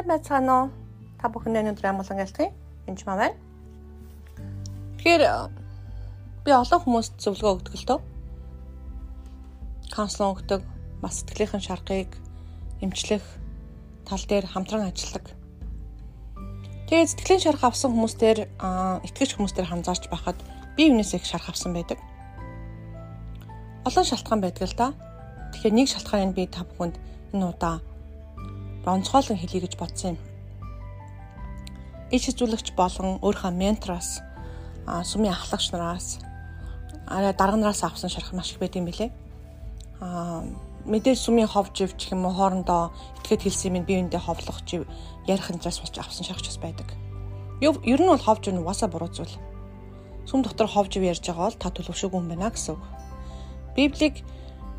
Сайн байцгаана уу? Та бүхэндээ өнөөдөр амгалан гэлтгий. Энд маа байна. Тэгэхээр би олон хүмүүст зөвлөгөө өгдөг л дөө. Канцлон өгдөг, бас сэтгэлийнхэн шаргыг эмчлэх тал дээр хамтран ажилладаг. Тэгээд сэтгэлийн шарх авсан хүмүүстээр итгэж хүмүүстээр ханзаарч байхад би юунаас их шарх авсан байдаг. Олон шалтгаан байдаг л да. Тэгэхээр нэг шалтгааныг би та бүхэнд энэ удаа онцгойлон хэлье гэж бодсон юм. Ич хэзүүлэгч болон өөрийнхөө ментороос сүмийн ахлагч нараас арай дарганараас авсан шарах маш их байт юм билэ. Аа мэдээж сүмийн хов жив гэх юм уу хоорондоо итгэхэд хэлсэн юм би үүндээ ховлох жив ярих хэмжээс болж авсан шарахч бас байдаг. Ер нь бол хов жив нь угаасаа буруу зүйл. Сүм дотор хов жив ярьж байгаа бол та төлөвшөөгүй юм байна гэсэн үг. Библийг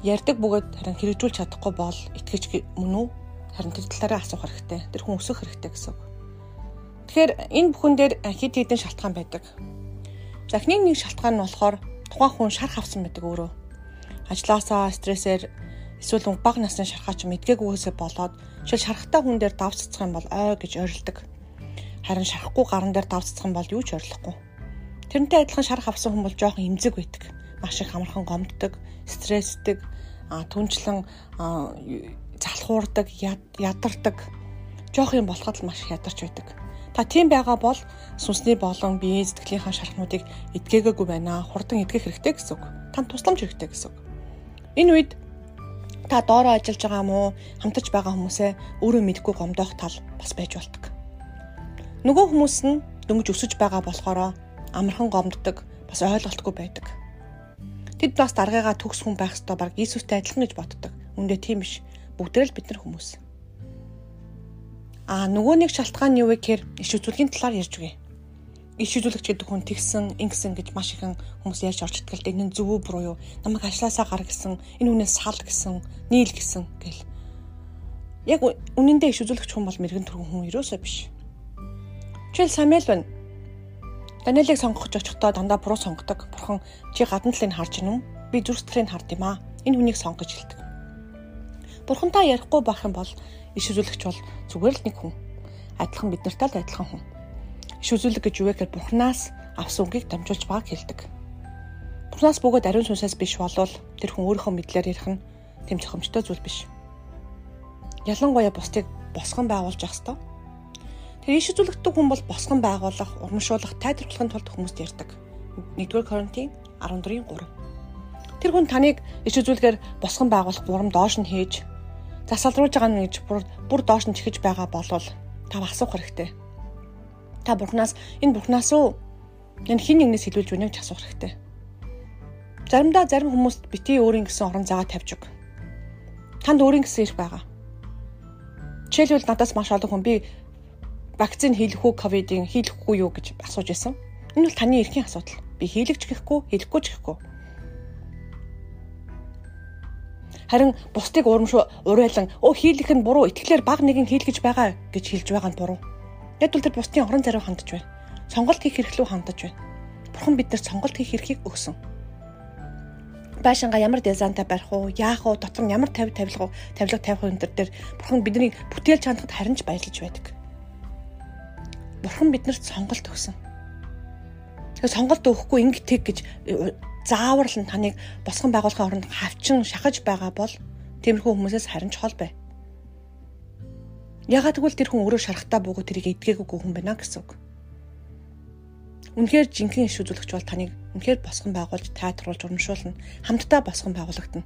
ярьдаг бөгөөд харин хэрэгжүүлж чадахгүй бол итгэж мөн үү харин тэр талаараа асуух хэрэгтэй. Тэр хүн өсөх хэрэгтэй гэсэн үг. Тэгэхээр энэ бүхэн дээр хэд хэдэн шалтгаан байдаг. За эхний нэг шалтгаан нь болохоор тухайн хүн шарх авсан байдаг өөрөө. Ажлаасаа стрессээр эсвэл бага насны шархаач мэдгээгүйгээсээ болоод шил шархтай хүн дээр давццах юм бол ой гэж ойрлдог. Харин шарахгүй гаран дээр давццах юм бол юу ч ойрлохгүй. Тэрнтэй адилхан шарх авсан хүн бол жоохон эмзэг байдаг. Маш их амархан гомддог, стрессдэг, түнчлэн залхуурдаг, ядардаг жоох юм болоход л маш ядарч байдаг. Та тийм байгаа бол сүнсний болон биеийн сэтгэлийнхаа шархнуудыг эдгээгээгүй байна. Хурдан эдгэх хэрэгтэй гэсэн үг. Танд тусламж хэрэгтэй гэсэн үг. Энэ үед та доороо ажиллаж байгаа мó хамтарч байгаа хүмүүсээ өөрөө мэдгүй гомдоох тал бас байж болдог. Нөгөө хүмүүс нь дөнгөж өсөж байгаа болохоор амархан гомддог, бас ойлголтгүй байдаг. Тэд бас даргаагаа төгс хүн байх ёстой баг Иесустэй адилхан гэж боддог. Үндэ тийм биш бүгдээ л бид нар хүмүүс. Аа нөгөө нэг шалтгаан нь юу вэ гэхээр иш үзүүлгийн талаар ярьж өгье. Иш үзүүлэгч гэдэг хүн тэгсэн, ингэсэн гэж маш ихэнх хүмүүс ярьж орж дээ. Энэ зөв буруу юу? Намайг ажилласаа гар гэсэн, энэ хүнээс сал гэсэн, нийл гэсэн гэл. Яг үнэндээ иш үзүүлэгч хүн бол мэрэгэн төрхөн хүн ерөөсөө биш. Жишээл Самуэль байна. Даниэлийг сонгох очихдоо дандаа буруу сонгодог. Бурхан чи гадна талыг харж гинүн. Би зүрх талыг хард юм аа. Энэ хүнийг сонгож хэлдэг. Бурхантай ярихгүй байх юм бол иш үзүүлэгч бол зүгээр л нэг хүн. Адилхан бид нартай л адилхан хүн. Иш үзүүлэг гэж юу вэ гэхээр Бурханаас авсан үгийг дамжуулж байгааг хэлдэг. Бурханаас бөгөөд ариун сүнсээс биш болвол тэр хүн өөрийнхөө мэдлэр ярих нь тэм зохимжтой зүйл биш. Ялангуяа бусдыг босгон байгуулж явах ёстой. Тэр иш үзүүлэгддэг хүн бол босгон байгуулах, урамшуулах, тайлбарлахын тулд хүмүүст ярьдаг. 1-р Коринтын 14-ийн 3. Тэр хүн таныг иш үзүүлгээр босгон байгуулах гурам доош нь хийж засалруулж байгаа нь гэж бүр бүр доош нь чихэж байгаа болвол та асуух хэрэгтэй. Та бурхнаас энэ бурхнаас уу энэ хин нэгнээс хэлүүлж байна гэж асуух хэрэгтэй. Заримдаа зарим хүмүүст бити өөрийн гэсэн орон зайгаа тавьж өг. Танд өөрийн гэсэн ирэх байгаа. Жишээлбэл надаас маш олон хүн би вакцины хийлэх үү, ковидын хийлэхгүй юу гэж асууж байсан. Энэ бол таны эрхийн асуудал. Би хийлэгч гэхгүй, хийлэхгүй ч гэхгүй. Харин бусдыг урамшуу урайлан өө хийлэх нь буруу, итгэлээр баг нэгэн хийлгэж байгаа гэж хэлж байгаа нь буруу. Яг бол тэр бусдын орон зариу хандж байна. Сонголт хийх хэрэглүү хандж байна. Бурхан биднэрт сонголт хийх эрхийг өгсөн. Байшингаа ямар дизайнтай барих уу, яах уу, дотор нь ямар тавь тавилга тавилга тавих энэ төр дээр бурхан бидний бүтээл чанарт харинч баярлаж байдаг. Бурхан биднэрт сонголт өгсөн. Тэгэхээр сонголт өгөхгүй ингэ тэг гэж зааварл нь таныг босгон байгуулахын оронд хавчин шахаж байгаа бол тиймэрхүү хүмүүсээс харин чухал бай. Ягаад гэвэл тэр хүн өөрөө шарахтаа буугаад тэрийг эдгээгүй хүн байна гэсэн үг. Үнэхээр жинхэнэ иш үзүүлэгч бол таныг үнэхээр босгон байгуулж тайлбарлаж урамшуулна. Хамтдаа босгон байгуулагдана.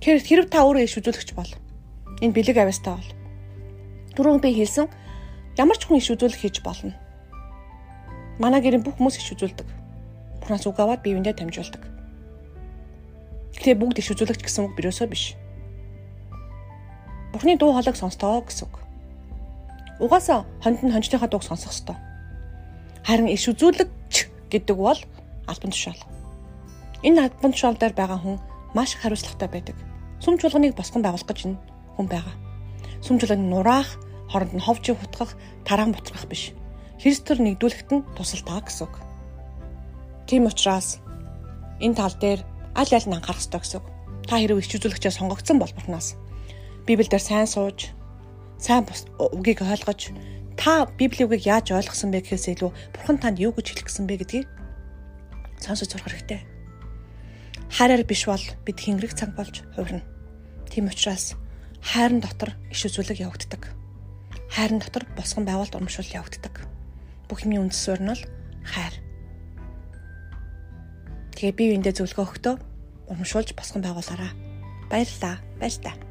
Тэгэхээр хэрв та өөрөө иш үзүүлэгч бол энэ бэлэг авьяастай бол түрүүн би хэлсэн ямар ч хүн иш үзүүлэх хийж болно манай гэрийн бүх хүмүүс иш үзүүлдэг. Бурханаас үг аваад биеиндээ дамжуулдаг. Гэхдээ бүгд иш үзүүлэгч гэсэн үг бирөөсөө биш. Бурхны дуу хоолойг сонстоо гэсэн үг. Угаасаа хонд нь хонжныхаа дууг сонсох ёстой. Харин иш үзүүлэгч гэдэг бол албан тушаал. Энэ албан тушаал дээр байгаа хүн маш их хариуцлагатай байдаг. Сүм чуулганыг босгон байгуулах гэж энэ хүн байгаа. Сүм чуулганы нураах, хооронд нь ховж хутгах, тараан буцрах биш. Христээр нэгдүүлэхэд нь тусалдаа гэсэн үг. Тийм учраас энэ тал дээр аль аль нь анхаарах ёстой гэсэн үг. Та хэрэг ич үзүүлэгчээ сонгогдсон бол Бурханаас Библиэлд сайн сууж, сайн үгийг ойлгож, та Библийн үгийг яаж ойлгосон бэ гэхээс илүү Бурхан танд юу гэж хэлчихсэн бэ гэдгийг сонсож сурах хэрэгтэй. Хайраар биш бол бид хингэрэг цаг болж хувирна. Тийм учраас хайрын дотор иш үзүүлэг явагддаг. Хайрын дотор босгон байгуулалт урамшуул явагддаг. Бүх юмний үндэс суурь нь бол хайр. Тэгээ бие биендээ зөвлөгөө өгтөө урамшуулж босгон байгуулаарай. Баярлалаа. Баяр таа.